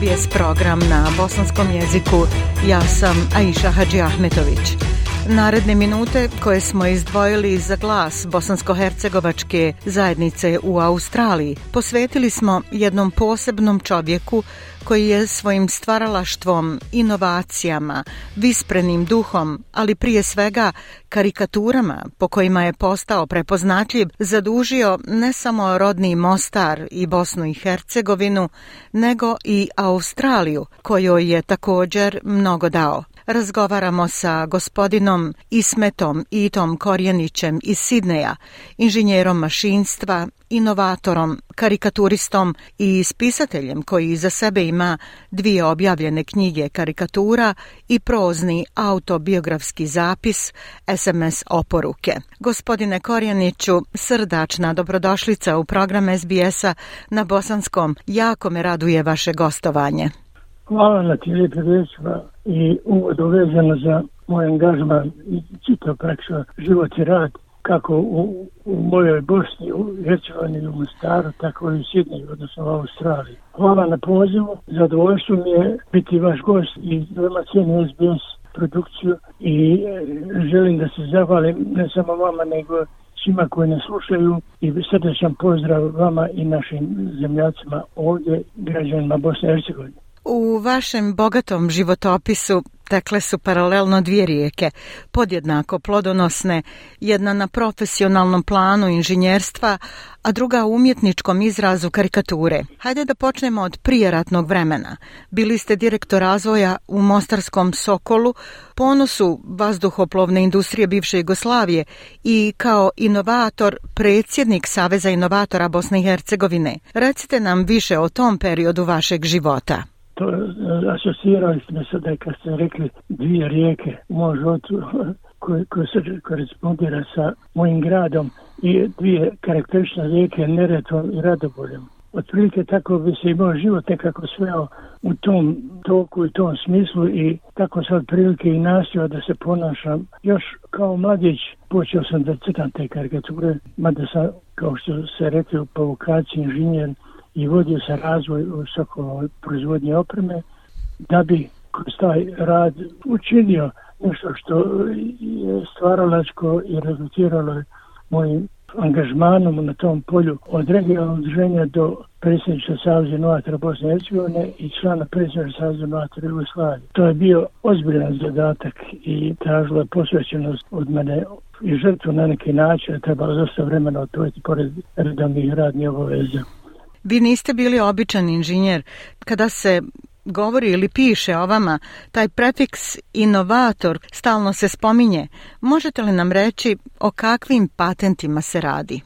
SBS program na bosanskom jeziku. Ja sam Aisha Hadži Ahmetović. Naredne minute koje smo izdvojili za glas bosansko-hercegovačke zajednice u Australiji posvetili smo jednom posebnom čovjeku koji je svojim stvaralaštvom, inovacijama, visprenim duhom, ali prije svega karikaturama po kojima je postao prepoznatljiv, zadužio ne samo rodni Mostar i Bosnu i Hercegovinu, nego i Australiju, kojoj je također mnogo dao. Razgovaramo sa gospodinom Jonom Ismetom i Tom Korjenićem iz Sidneja, inženjerom mašinstva, inovatorom, karikaturistom i spisateljem koji za sebe ima dvije objavljene knjige karikatura i prozni autobiografski zapis SMS oporuke. Gospodine Korjaniću, srdačna dobrodošlica u program SBS-a na Bosanskom. Jako me raduje vaše gostovanje. Hvala na ti lijepe i uvod uvezano za moj angažman i čitav prekšao život i rad kako u, u mojoj Bosni, u Hercegovini i u Mostaru, tako i u Sidniju, odnosno u Australiji. Hvala na pozivu, zadovoljstvo mi je biti vaš gost i veoma cijeni SBS produkciju i e, želim da se zahvalim ne samo vama nego svima koji nas slušaju i srdećan pozdrav vama i našim zemljacima ovdje, građanima Bosne i Hercegovine. U vašem bogatom životopisu tekle su paralelno dvije rijeke, podjednako plodonosne, jedna na profesionalnom planu inženjerstva, a druga u umjetničkom izrazu karikature. Hajde da počnemo od prijeratnog vremena. Bili ste direktor razvoja u Mostarskom Sokolu, ponosu vazduhoplovne industrije bivše Jugoslavije i kao inovator predsjednik Saveza inovatora Bosne i Hercegovine. Recite nam više o tom periodu vašeg života to e, asocirali ste me sada kad ste rekli dvije rijeke u mojom životu koje, koje se korespondira sa mojim gradom i dvije karakterične rijeke Neretom i Radoboljem. Otprilike tako bi se imao život nekako sveo u tom toku i tom smislu i tako sam otprilike i nastio da se ponašam. Još kao mladić počeo sam da crtam te karikature, mada sam kao što se rekli u provokaciji inženjer i vodio se razvoj visoko proizvodnje opreme da bi kroz taj rad učinio nešto što je stvaralačko i rezultiralo je mojim angažmanom na tom polju od regionalnog druženja do predsjednička savjeza novatora Bosne i Hercegovine i člana predsjednička savjeza novatora Jugoslavije. To je bio ozbiljan zadatak i tražila je posvećenost od mene i žrtvu na neki način, trebalo zašto vremena otvojiti pored redovnih radnih obaveza. Vi niste bili običan inženjer. Kada se govori ili piše o vama, taj prefiks inovator stalno se spominje. Možete li nam reći o kakvim patentima se radi?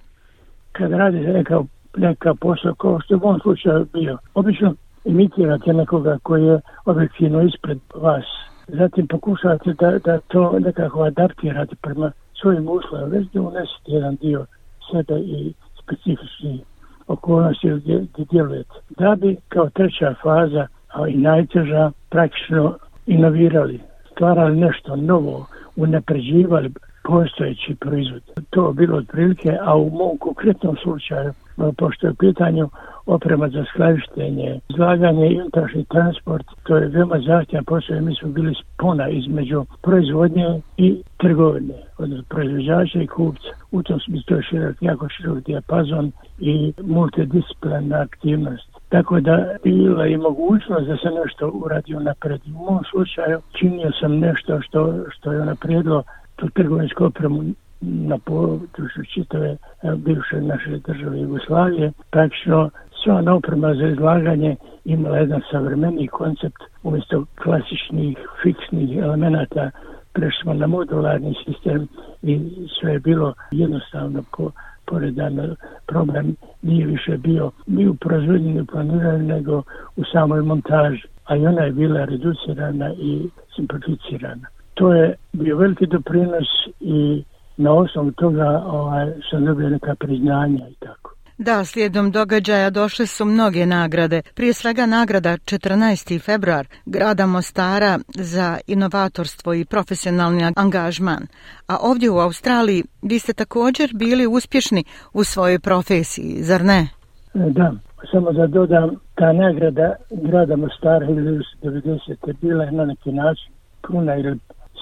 Kad radi neka, neka posla, kao što je u ovom slučaju bio, obično imitirate nekoga koji je objektivno ispred vas. Zatim pokušavate da, da to nekako adaptirate prema svojim uslovima. Već da unesete jedan dio sebe i specifični okolnosti gdje, gdje djelujete. Da bi kao treća faza, a i najteža, praktično inovirali, stvarali nešto novo, unapređivali postojeći proizvod. To bilo otprilike, a u mom konkretnom slučaju E, pošto je u pitanju oprema za skladištenje, izlaganje i unutrašnji transport, to je veoma zahtjeva posao i mi smo bili spona između proizvodnje i trgovine, odnosno proizvođača i kupca. U tom smislu to je širok, jako širok dijapazon i multidisciplinarna aktivnost. Tako da bila i mogućnost da se nešto uradi napred. U mom slučaju činio sam nešto što, što je napredilo tu trgovinsku opremu na području čitave bivše naše države Jugoslavije. Praktično sva oprema za izlaganje imala jedan savremeni koncept umjesto klasičnih fiksnih elemenata prešli smo na modularni sistem i sve je bilo jednostavno po, poredan problem nije više bio ni u proizvodnju planiranju nego u samoj montaži a i ona je bila reducirana i simplificirana to je bio veliki doprinos i na osnovu toga ovaj, sam dobio neka priznanja i tako. Da, slijedom događaja došle su mnoge nagrade. Prije svega nagrada 14. februar grada Mostara za inovatorstvo i profesionalni angažman. A ovdje u Australiji vi ste također bili uspješni u svojoj profesiji, zar ne? E, da, samo da dodam, ta nagrada grada Mostara 1990. bila je na neki način kruna ili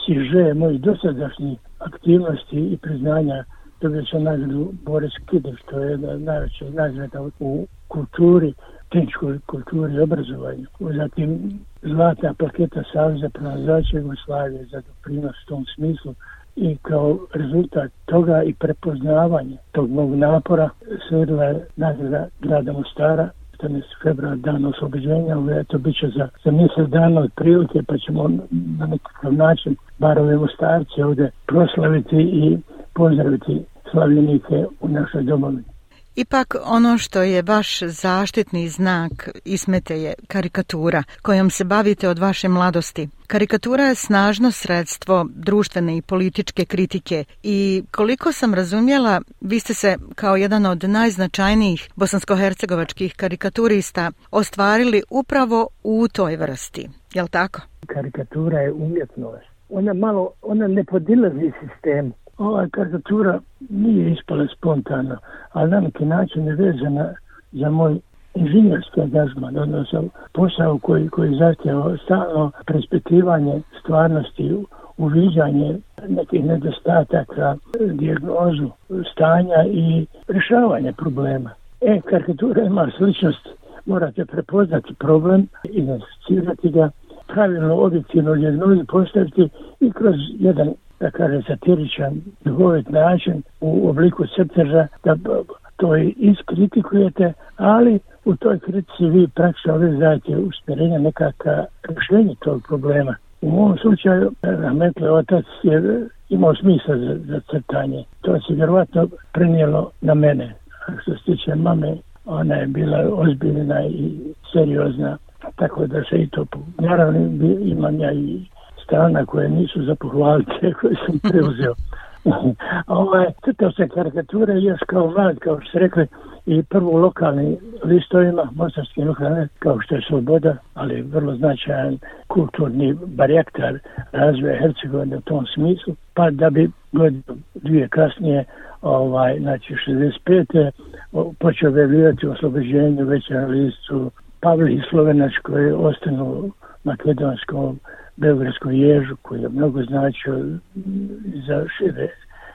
siže moj dosadašnji aktivnosti i priznanja dobio sam nagradu Boris Kidov, što je jedna najveća nagrada u kulturi, tehničkoj kulturi i obrazovanju. Zatim zlata plaketa Savjeza pronazvaća Jugoslavije za doprinos u tom smislu i kao rezultat toga i prepoznavanje tog mog napora sredila je nagrada grada Mostara 14. februar dan oslobođenja, ali eto, bit će za, za mjesec dana od prilike, pa ćemo na nekakav način, bar ove ustarce ovde, proslaviti i pozdraviti slavljenike u našoj domovini. Ipak ono što je vaš zaštitni znak ismete je karikatura kojom se bavite od vaše mladosti. Karikatura je snažno sredstvo društvene i političke kritike i koliko sam razumjela, vi ste se kao jedan od najznačajnijih bosansko-hercegovačkih karikaturista ostvarili upravo u toj vrsti, je li tako? Karikatura je umjetnost. Ona malo, ona ne podilazi sistem. Ova karikatura nije ispala spontano, ali na neki način je vezana za moj inženjerska gazma, odnosno posao koji, koji zahtjeva stalno prespetivanje stvarnosti, uviđanje nekih nedostataka, diagnozu stanja i rješavanje problema. E, karikatura ima sličnost, morate prepoznati problem, identificirati ga, pravilno, objektivno diagnozu postaviti i kroz jedan da kaže satiričan, duhovit način u obliku srteža da to iskritikujete, ali u toj kritici vi praksi ovdje zajedite usmjerenje nekakva rješenja tog problema. U mom slučaju, Rahmetli otac je imao smisla za, za crtanje. To se vjerovatno prinijelo na mene. A što se tiče mame, ona je bila ozbiljna i seriozna, tako da se i to... Naravno, imam ja i strana koje nisu za pohvalite, koje sam preuzeo. ovaj, crtao se karikature još kao vlad, kao što se rekli, i prvo lokalni listovima, mostarski lokalni, kao što je Sloboda, ali vrlo značajan kulturni barjektar razvoja Hercegovine u tom smislu, pa da bi godinu dvije kasnije, ovaj, znači 65. počeo objavljivati oslobođenju većan listu Pavli i Slovenač koji ostanu makedonskom Beogradskom ježu koji je mnogo značio za šire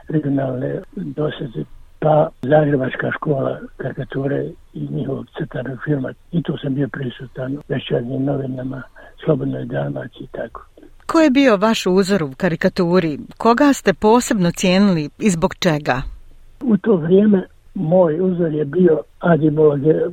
regionalne dosade pa Zagrebačka škola karikature i njihovog crtanog filma. I tu sam bio prisutan u večernim novinama, Slobodnoj Dalmaciji i tako. Ko je bio vaš uzor u karikaturi? Koga ste posebno cijenili i zbog čega? U to vrijeme moj uzor je bio Adi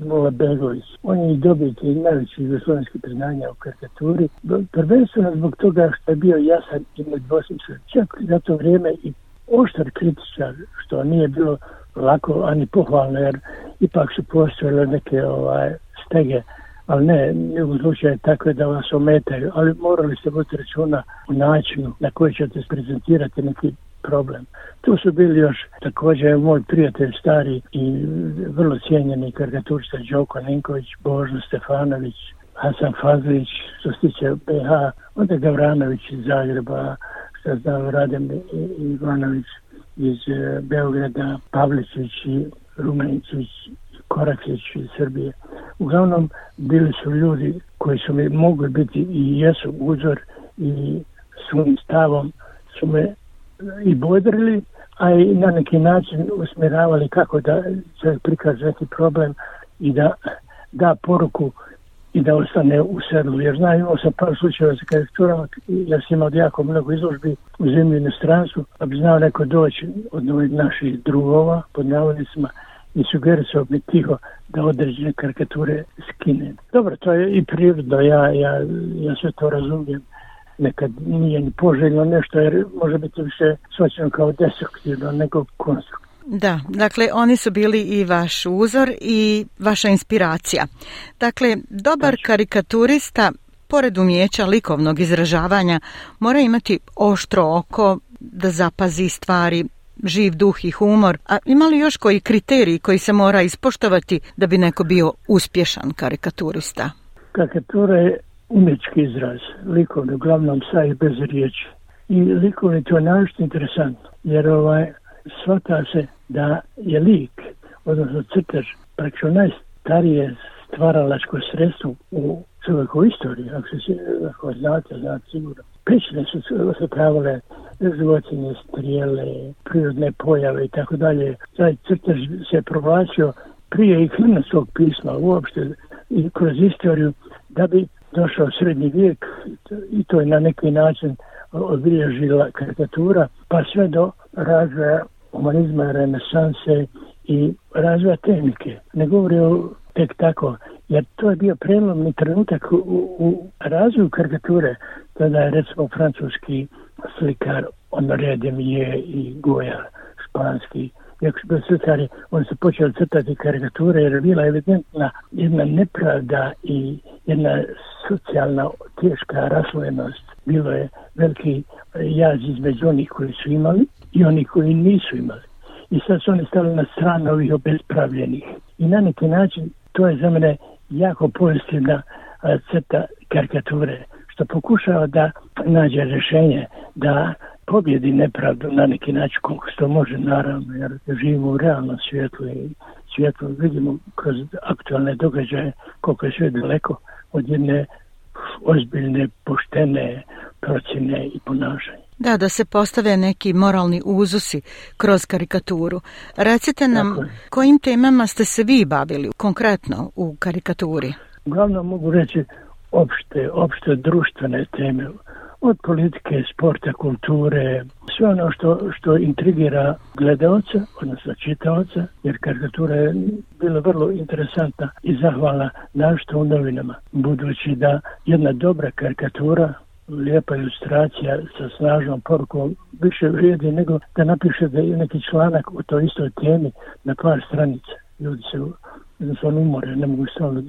Bolebegović. On je dobiti najveći jugoslovenski priznanja u karikaturi. Prvenstveno zbog toga što je bio jasan i medvosničan. Čak za to vrijeme i oštar kritičar, što nije bilo lako ani pohvalno, jer ipak su postojele neke ovaj, stege, ali ne, ne u slučaju tako da vas ometaju, ali morali ste biti računa u načinu na koji ćete prezentirati neki problem. Tu su bili još također moj prijatelj stari i vrlo cijenjeni karikaturista Đoko Ninković, Božo Stefanović, Hasan Fazlić, što se tiče BH, onda Gavranović iz Zagreba, sa Radem Ivanović iz e, Beograda, Pavlićić i Rumenicić i Korakić iz Srbije. Uglavnom, bili su ljudi koji su mi mogli biti i jesu uzor i svojim stavom su me e, i bodrili, a i na neki način usmjeravali kako da će prikazati problem i da da poruku uh, i da ostane u sedlu. Jer znam, imao sam par slučajeva za karikaturama, ja sam imao jako mnogo izložbi u zemlji na stranstvu, pa bi znao neko doći od naših drugova, pod navodnicima, i sugerisao bi tiho da određene karikature skinem. Dobro, to je i prirodno, ja, ja, ja sve to razumijem nekad nije ni poželjno nešto, jer može biti više svačeno kao desektivno nego konstruktivno. Da, dakle oni su bili i vaš uzor i vaša inspiracija. Dakle, dobar Tačno. karikaturista pored umjeća likovnog izražavanja mora imati oštro oko da zapazi stvari, živ duh i humor. A ima li još koji kriteriji koji se mora ispoštovati da bi neko bio uspješan karikaturista? Karikatura je umjetski izraz, likovni, uglavnom sa i bez riječi. I likovni to je najvišće interesantno, jer ovaj, svata se da je lik, odnosno crtež, praktično najstarije stvaralačko sredstvo u čovjekov istoriji, ako se ako znate, znate sigurno. Prične su se pravile zvocine, strijele, prirodne pojave i tako dalje. Taj crtež se provlačio prije i klima svog pisma uopšte i kroz istoriju da bi došao srednji vijek i to je na neki način obilježila karikatura pa sve do razvoja humanizma, renesanse i razvoja tehnike. Ne govori o tek tako, jer to je bio prelomni trenutak u, u razvoju karikature, tada je recimo francuski slikar Honoré de Mille i Goya, španski, Iako su bili slikari, oni su počeli crtati karikature jer je bila evidentna jedna nepravda i jedna socijalna teška raslojenost. Bilo je veliki jaz između onih koji su imali i oni koji nisu imali. I sad su oni stali na stranu ovih obezpravljenih. I na neki način to je za mene jako pozitivna crta karikature, što pokušava da nađe rješenje da pobjedi nepravdu na neki način koliko što može, naravno, jer živimo u realnom svijetu i svijetu vidimo kroz aktualne događaje koliko je sve daleko od jedne ozbiljne, poštene procjene i ponašanje. Da, da se postave neki moralni uzusi kroz karikaturu. Recite nam dakle. kojim temama ste se vi bavili konkretno u karikaturi? Glavno mogu reći opšte, opšte društvene teme od politike, sporta, kulture, sve ono što, što intrigira gledaoca, odnosno čitaoca, jer karikatura je bila vrlo interesantna i zahvala našto u novinama, budući da jedna dobra karikatura lijepa ilustracija sa snažnom porukom više vrijedi nego da napiše da je neki članak o toj istoj temi na par stranica. Ljudi se jednostavno umore, ne mogu stalno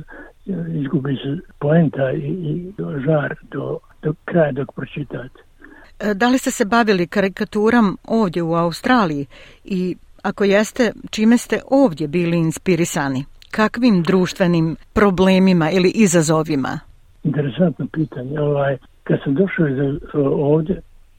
izgubiti se poenta i, i do žar do, do kraja dok pročitate. E, da li ste se bavili karikaturam ovdje u Australiji i ako jeste, čime ste ovdje bili inspirisani? Kakvim društvenim problemima ili izazovima? Interesantno pitanje. Ovaj, kad sam došao iz, e, ovde,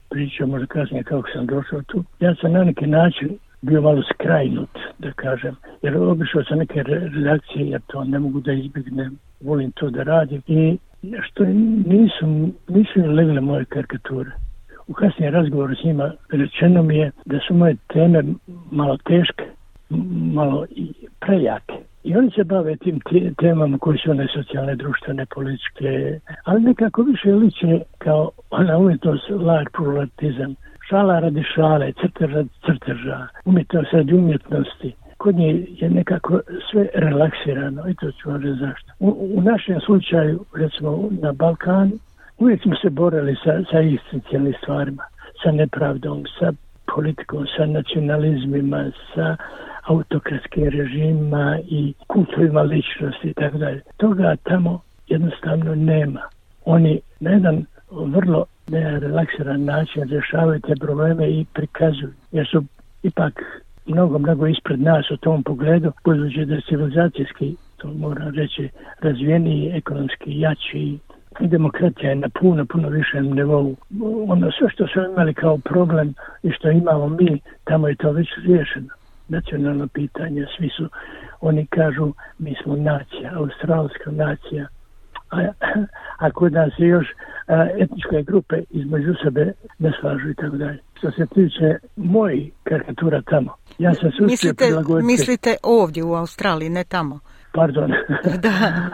pričam možda kasnije kako sam došao tu, ja sam na neki način bio malo skrajnut, da kažem, jer obišao sam neke redakcije, jer to ne mogu da izbignem, volim to da radim i što nisu, nisu legle moje karikature. U kasnije razgovoru s njima rečeno mi je da su moje teme malo teške, malo prejake. I oni se bave tim temama koje su one socijalne, društvene, političke, ali nekako više liče kao ona umjetnost, lag, pluralatizam, šala radi šale, crtež radi crteža, umjetnost radi umjetnosti. Kod nje je nekako sve relaksirano i to ću vam reći zašto. U, u našem slučaju, recimo na Balkanu, uvijek smo se borali sa, sa istinicijalnim stvarima, sa nepravdom, sa politikom, sa nacionalizmima, sa autokratskim režimima i kulturima ličnosti i tako dalje. Toga tamo jednostavno nema. Oni na jedan vrlo ne, relaksiran način rješavaju te probleme i prikazuju. Jer su ipak mnogo, mnogo ispred nas u tom pogledu, budući da civilizacijski, to moram reći, razvijeniji, ekonomski jači demokratija je na puno, puno višem nivou. Ono sve što su imali kao problem i što imamo mi, tamo je to već riješeno. Nacionalno pitanje, svi su, oni kažu, mi smo nacija, australska nacija. A, a kod nas je još a, etničke grupe između sebe ne slažu i tako dalje. Što se tiče moji karikatura tamo, ja sam se uspio prilagoditi. Mislite ovdje u Australiji, ne tamo? pardon. Da.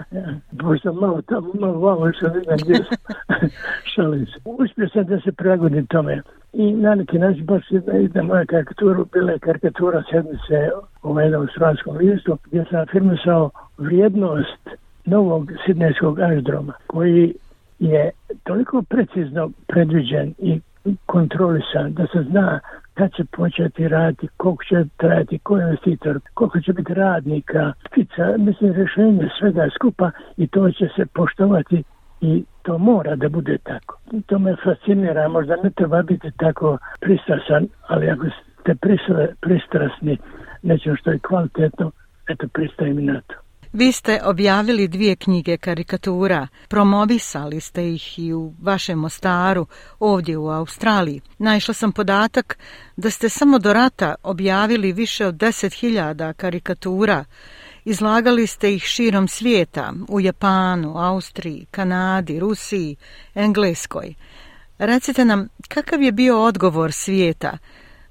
Pošto malo tamo, malo vamo, što ne znam gdje sam. Šalim se. Uspio sam da se pregodim tome. I na neki način baš jedna, jedna moja karikatura, bila je karikatura sedmice u jednom stranskom listu, gdje sam afirmisao vrijednost novog sidneskog aždroma, koji je toliko precizno predviđen i kontrolisan, da se zna kad će početi raditi, koliko će trajati, koji investitor, koliko će biti radnika, tica, mislim, rješenje svega skupa i to će se poštovati i to mora da bude tako. I to me fascinira, možda ne treba biti tako pristrasan, ali ako ste prisle, pristrasni nečem što je kvalitetno, eto, pristajem i na to. Vi ste objavili dvije knjige karikatura, promovisali ste ih i u vašem Mostaru, ovdje u Australiji. Naišla sam podatak da ste samo do rata objavili više od 10.000 karikatura, izlagali ste ih širom svijeta, u Japanu, Austriji, Kanadi, Rusiji, Engleskoj. Recite nam, kakav je bio odgovor svijeta?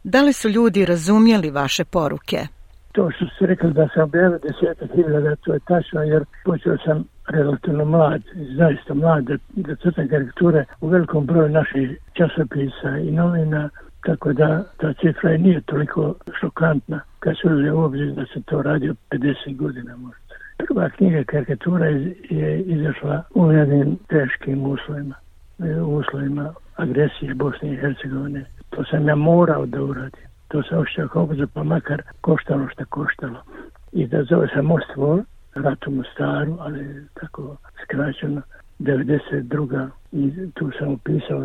Da li su ljudi razumjeli vaše poruke? to što ste rekli da sam objavio desetak hiljada, to je tačno jer počeo sam relativno mlad, zaista mlad, da, da crtam karikature u velikom broju naših časopisa i novina, tako da ta cifra je nije toliko šokantna kad se uzme obzir da se to radio 50 godina možda. Prva knjiga karikatura je izašla u jednim teškim uslovima, u e, uslovima agresije Bosne i Hercegovine. To sam ja morao da uradim to se ošte kogu pa makar koštalo što koštalo. I da zove se Mostvor, ratu Mostaru, ali tako skraćeno, 92. I tu sam opisao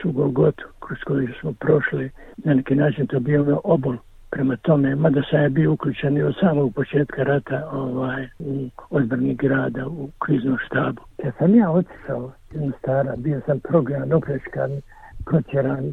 su Golgotu kroz koju smo prošli. Na neki način to bio ono obol prema tome, mada sam je bio uključen i od samog početka rata ovaj, u odbrani grada, u kriznom štabu. Ja sam ja otišao, jedna stara, bio sam program, oprečkan, protjeran,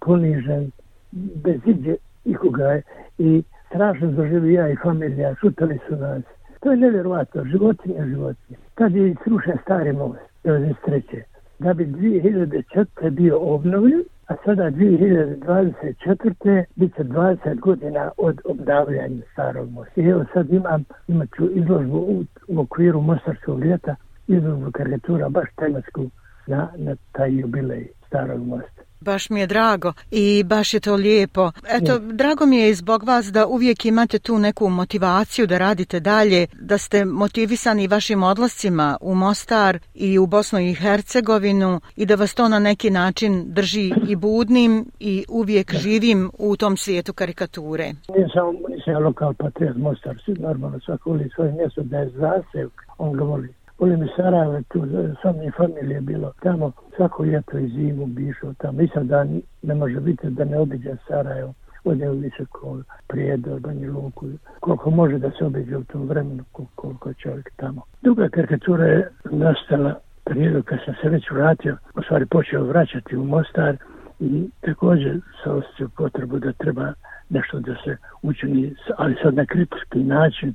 ponižen, bez iđe ikoga je i strašno zaživio ja i familija, šutali su nas. To je nevjerovatno, životinje, životinje. Tad je srušen stari most, 93. Da bi 2004. bio obnovljen, a sada 2024. bit će 20 godina od obdavljanja starog mosta. I evo sad imam, imat ću izložbu u, u okviru mostarskog ljeta, izložbu karikatura, baš tematsku na, na taj jubilej starog mosta. Baš mi je drago i baš je to lijepo. Eto, ne. drago mi je i zbog vas da uvijek imate tu neku motivaciju da radite dalje, da ste motivisani vašim odlascima u Mostar i u Bosnu i Hercegovinu i da vas to na neki način drži i budnim i uvijek ne. živim u tom svijetu karikature. Nije samo, nije lokal patrijat Mostar, svi normalno svako uli svoje mjesto da je zasevka, on govori Oli e, mi Sarajevo, tu sam i familije bilo tamo, svako ljeto i zimu bi išao tamo. I sad dan ne može biti da ne obiđe Sarajevo, ode u Visoko, Prijedo, Banju Luku, koliko može da se obiđe u tom vremenu, koliko čovjek tamo. Druga karikatura je nastala prijedu kad sam se već vratio, u stvari počeo vraćati u Mostar i također sa osjećaju potrebu da treba nešto da se učini, ali sad na kritički način,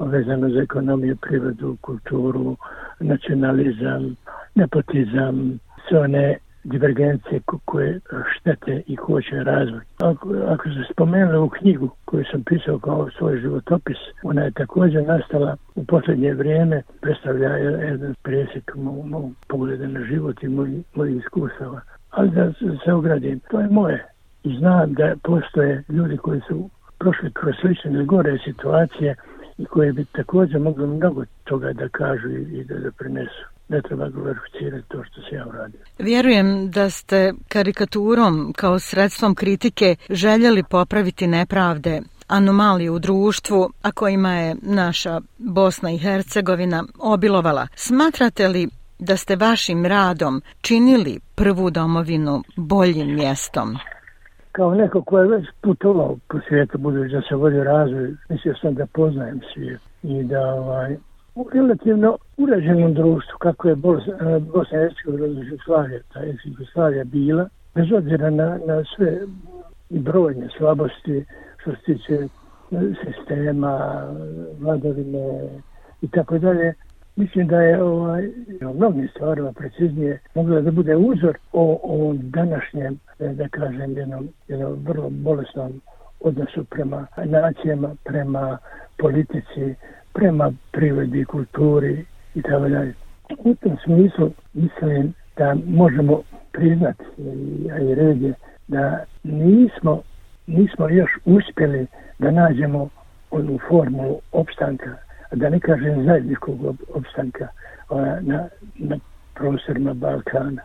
vezano za ekonomiju, privredu, kulturu, nacionalizam, nepotizam, sve one divergencije koje štete i koće razvoj. Ako, ako se spomenuli u knjigu koju sam pisao kao svoj životopis, ona je također nastala u posljednje vrijeme, predstavlja jedan presjek mog, mog pogleda na život i moj, moj iskustava. Ali da se ogradim, to je moje. I znam da postoje ljudi koji su prošli kroz slične gore situacije, i koje bi također mogli mnogo toga da kažu i, i da, da prinesu. Ne treba glorificirati to što se ja uradio. Vjerujem da ste karikaturom kao sredstvom kritike željeli popraviti nepravde anomalije u društvu, a kojima je naša Bosna i Hercegovina obilovala. Smatrate li da ste vašim radom činili prvu domovinu boljim mjestom? kao neko ko je već putovao po svijetu budući da se vodi razvoj, mislio sam da poznajem svijet i da ovaj, u relativno uređenom društvu kako je Bos eh, Bosna Jeska Jugoslavija, ta Jugoslavija bila, bez obzira na, na sve brojne slabosti što se tiče eh, sistema, vladovine i tako dalje, Mislim da je ovaj, o mnogim stvarima preciznije mogla da bude uzor o, o današnjem E, da kažem, jednom, jednom vrlo bolestnom odnosu prema nacijama, prema politici, prema privredi, kulturi i tako dalje. U tom smislu mislim da možemo priznati, a i red je, da nismo, nismo još uspjeli da nađemo onu formulu opstanka, da ne kažem zajedničkog opstanka na, na prostorima Balkana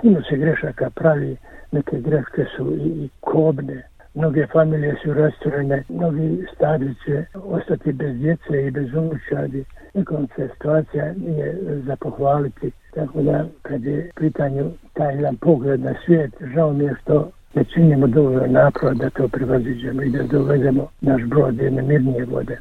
puno se grešaka pravi, neke greške su i, i kobne, mnoge familije su rastrojene, mnogi stari će ostati bez djece i bez unučadi. Nikom se situacija nije za pohvaliti. Tako da, kad je pitanju taj jedan pogled na svijet, žao mi je što ne činimo dovoljno napravo da to privaziđemo i da dovedemo naš brod jedne mirnije vode.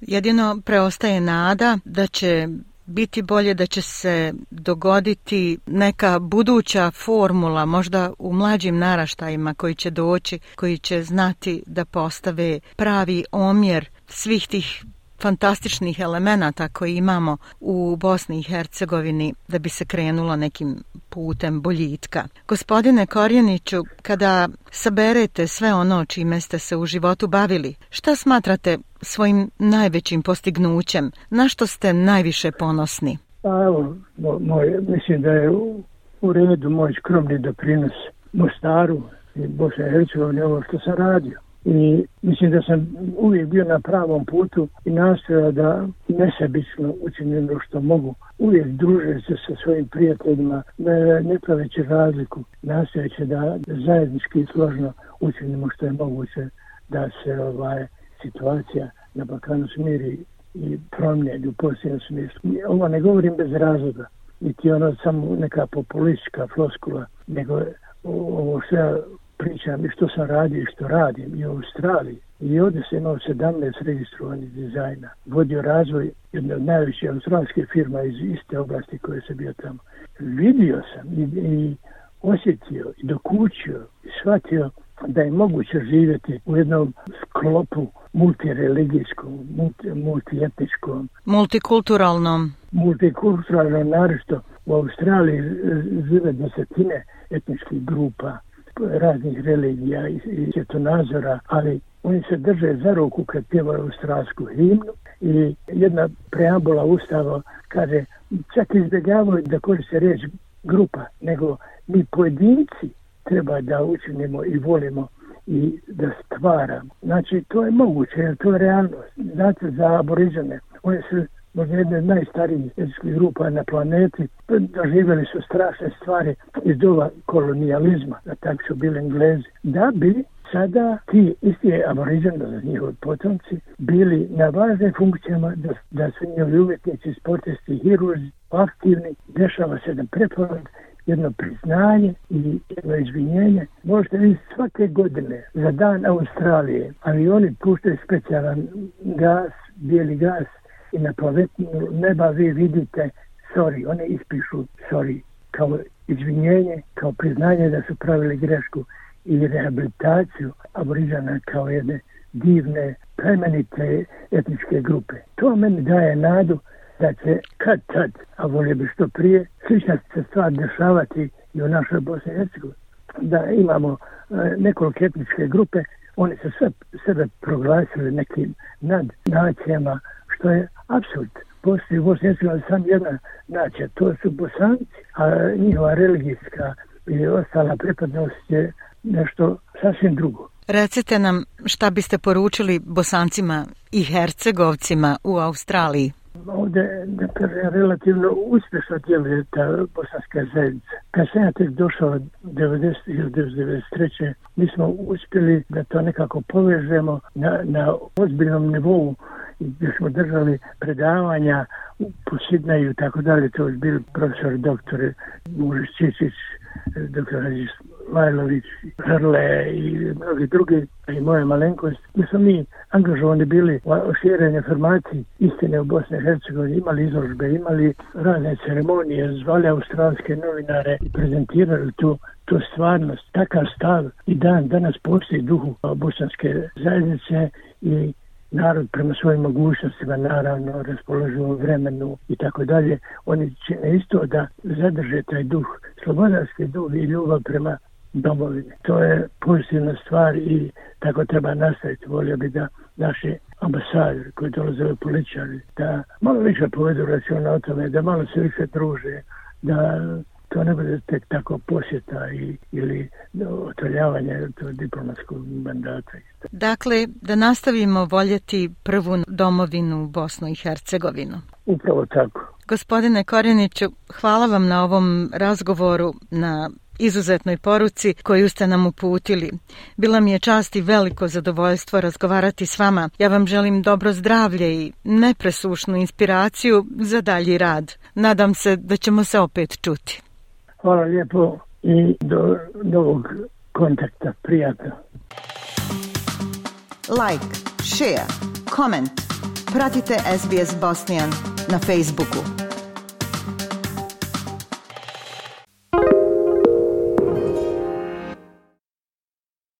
Jedino preostaje nada da će biti bolje da će se dogoditi neka buduća formula, možda u mlađim naraštajima koji će doći, koji će znati da postave pravi omjer svih tih fantastičnih elemenata koje imamo u Bosni i Hercegovini da bi se krenulo nekim putem boljitka. Gospodine Korjeniću, kada saberete sve ono čime ste se u životu bavili, šta smatrate svojim najvećim postignućem? Na što ste najviše ponosni? Pa evo, moj, mislim da je u, u redu moj skromni doprinos Mostaru i Bosne i Hercegovine ovo što sam radio i mislim da sam uvijek bio na pravom putu i nastojao da nesebično učinim ono što mogu. Uvijek druže se sa svojim prijateljima, ne, ne praveći razliku, nastojeći da zajednički i složno učinimo što je moguće da se ovaj situacija na Balkanu smiri i promijeni u posljednom smislu. Ovo ne govorim bez razloga, niti ono samo neka populistička floskula, nego ovo što ja pričam i što sam radio i što radim i u Australiji. I ovdje sam imao 17 registrovanih dizajna. Vodio razvoj jedne od najvećih australijske firma iz iste oblasti koje se bio tamo. Vidio sam i, i osjetio i dokučio i shvatio da je moguće živjeti u jednom sklopu multireligijskom, multi, multietničkom. Multikulturalnom. Multikulturalnom, naravno, u Australiji žive desetine etničkih grupa raznih religija i, i svjetonazora, ali oni se drže za ruku kad pjevaju australsku himnu i jedna preambula ustava kaže čak izbjegavaju da koriste reč grupa, nego mi pojedinci treba da učinimo i volimo i da stvaramo. Znači, to je moguće, jer to je realnost. Znate, za aborizane, oni su možda jedne najstarijih etičkih grupa na planeti, doživjeli su strašne stvari iz doba kolonijalizma, da tako su bili Englezi, da bi sada ti isti aboriđani, da njihovi potomci, bili na važnim funkcijama, da, da su njihovi umjetnici, sportisti, hiruzi, aktivni, dešava se jedan preporod, jedno priznanje i jedno izvinjenje. Možete vi svake godine za dan Australije avioni puštaju specijalan gaz, bijeli gaz, i na povjetinu neba vi vidite sorry, one ispišu sorry kao izvinjenje, kao priznanje da su pravili grešku i rehabilitaciju aboriđana kao jedne divne, premenite etničke grupe. To meni daje nadu da će kad tad, a volio bi što prije, slična se stvar dešavati i u našoj Bosni Hercegovini. Da imamo e, nekoliko etničke grupe, oni su sve sebe proglasili nekim nad nacijama, što je apsurd. Postoji Bosne i sam jedna nače, to su bosanci, a njihova religijska i ostala pripadnost je nešto sasvim drugo. Recite nam šta biste poručili bosancima i hercegovcima u Australiji? ovde da kaže, relativno uspješno djeluje ta bosanska zajednica. Kad sam ja tek došao 90, 1993. mi smo uspjeli da to nekako povežemo na, na ozbiljnom nivou gdje smo držali predavanja u Posidneju i tako dalje. To je bil profesor doktor Možeš Čičić, doktor Rađislav Lajlović, Hrle i mnogi drugi, i moje malenkost, gdje smo mi angažovani bili u širenju informaciji istine u Bosne i Hercegovini, imali izložbe, imali razne ceremonije, zvali australske novinare i prezentirali tu to stvarnost, takav stav i dan danas postoji duhu bosanske zajednice i narod prema svojim mogućnostima, naravno, raspoloženom vremenu i tako dalje, oni će isto da zadrže taj duh, slobodarski duh i ljubav prema domovine. To je pozitivna stvar i tako treba nastaviti. Volio bi da naši ambasadori koji dolaze u političari, da malo više povedu računa o tome, da malo se više druže, da to ne bude tek tako posjeta i, ili otvrljavanje diplomatskog mandata. Dakle, da nastavimo voljeti prvu domovinu Bosnu i Hercegovinu. Upravo tako. Gospodine Koreniću, hvala vam na ovom razgovoru, na izuzetnoj poruci koju ste nam uputili. Bila mi je čast i veliko zadovoljstvo razgovarati s vama. Ja vam želim dobro zdravlje i nepresušnu inspiraciju za dalji rad. Nadam se da ćemo se opet čuti. Hvala lijepo i do novog kontakta. Prijatno. Like, share, comment. Pratite SBS Bosnian na Facebooku.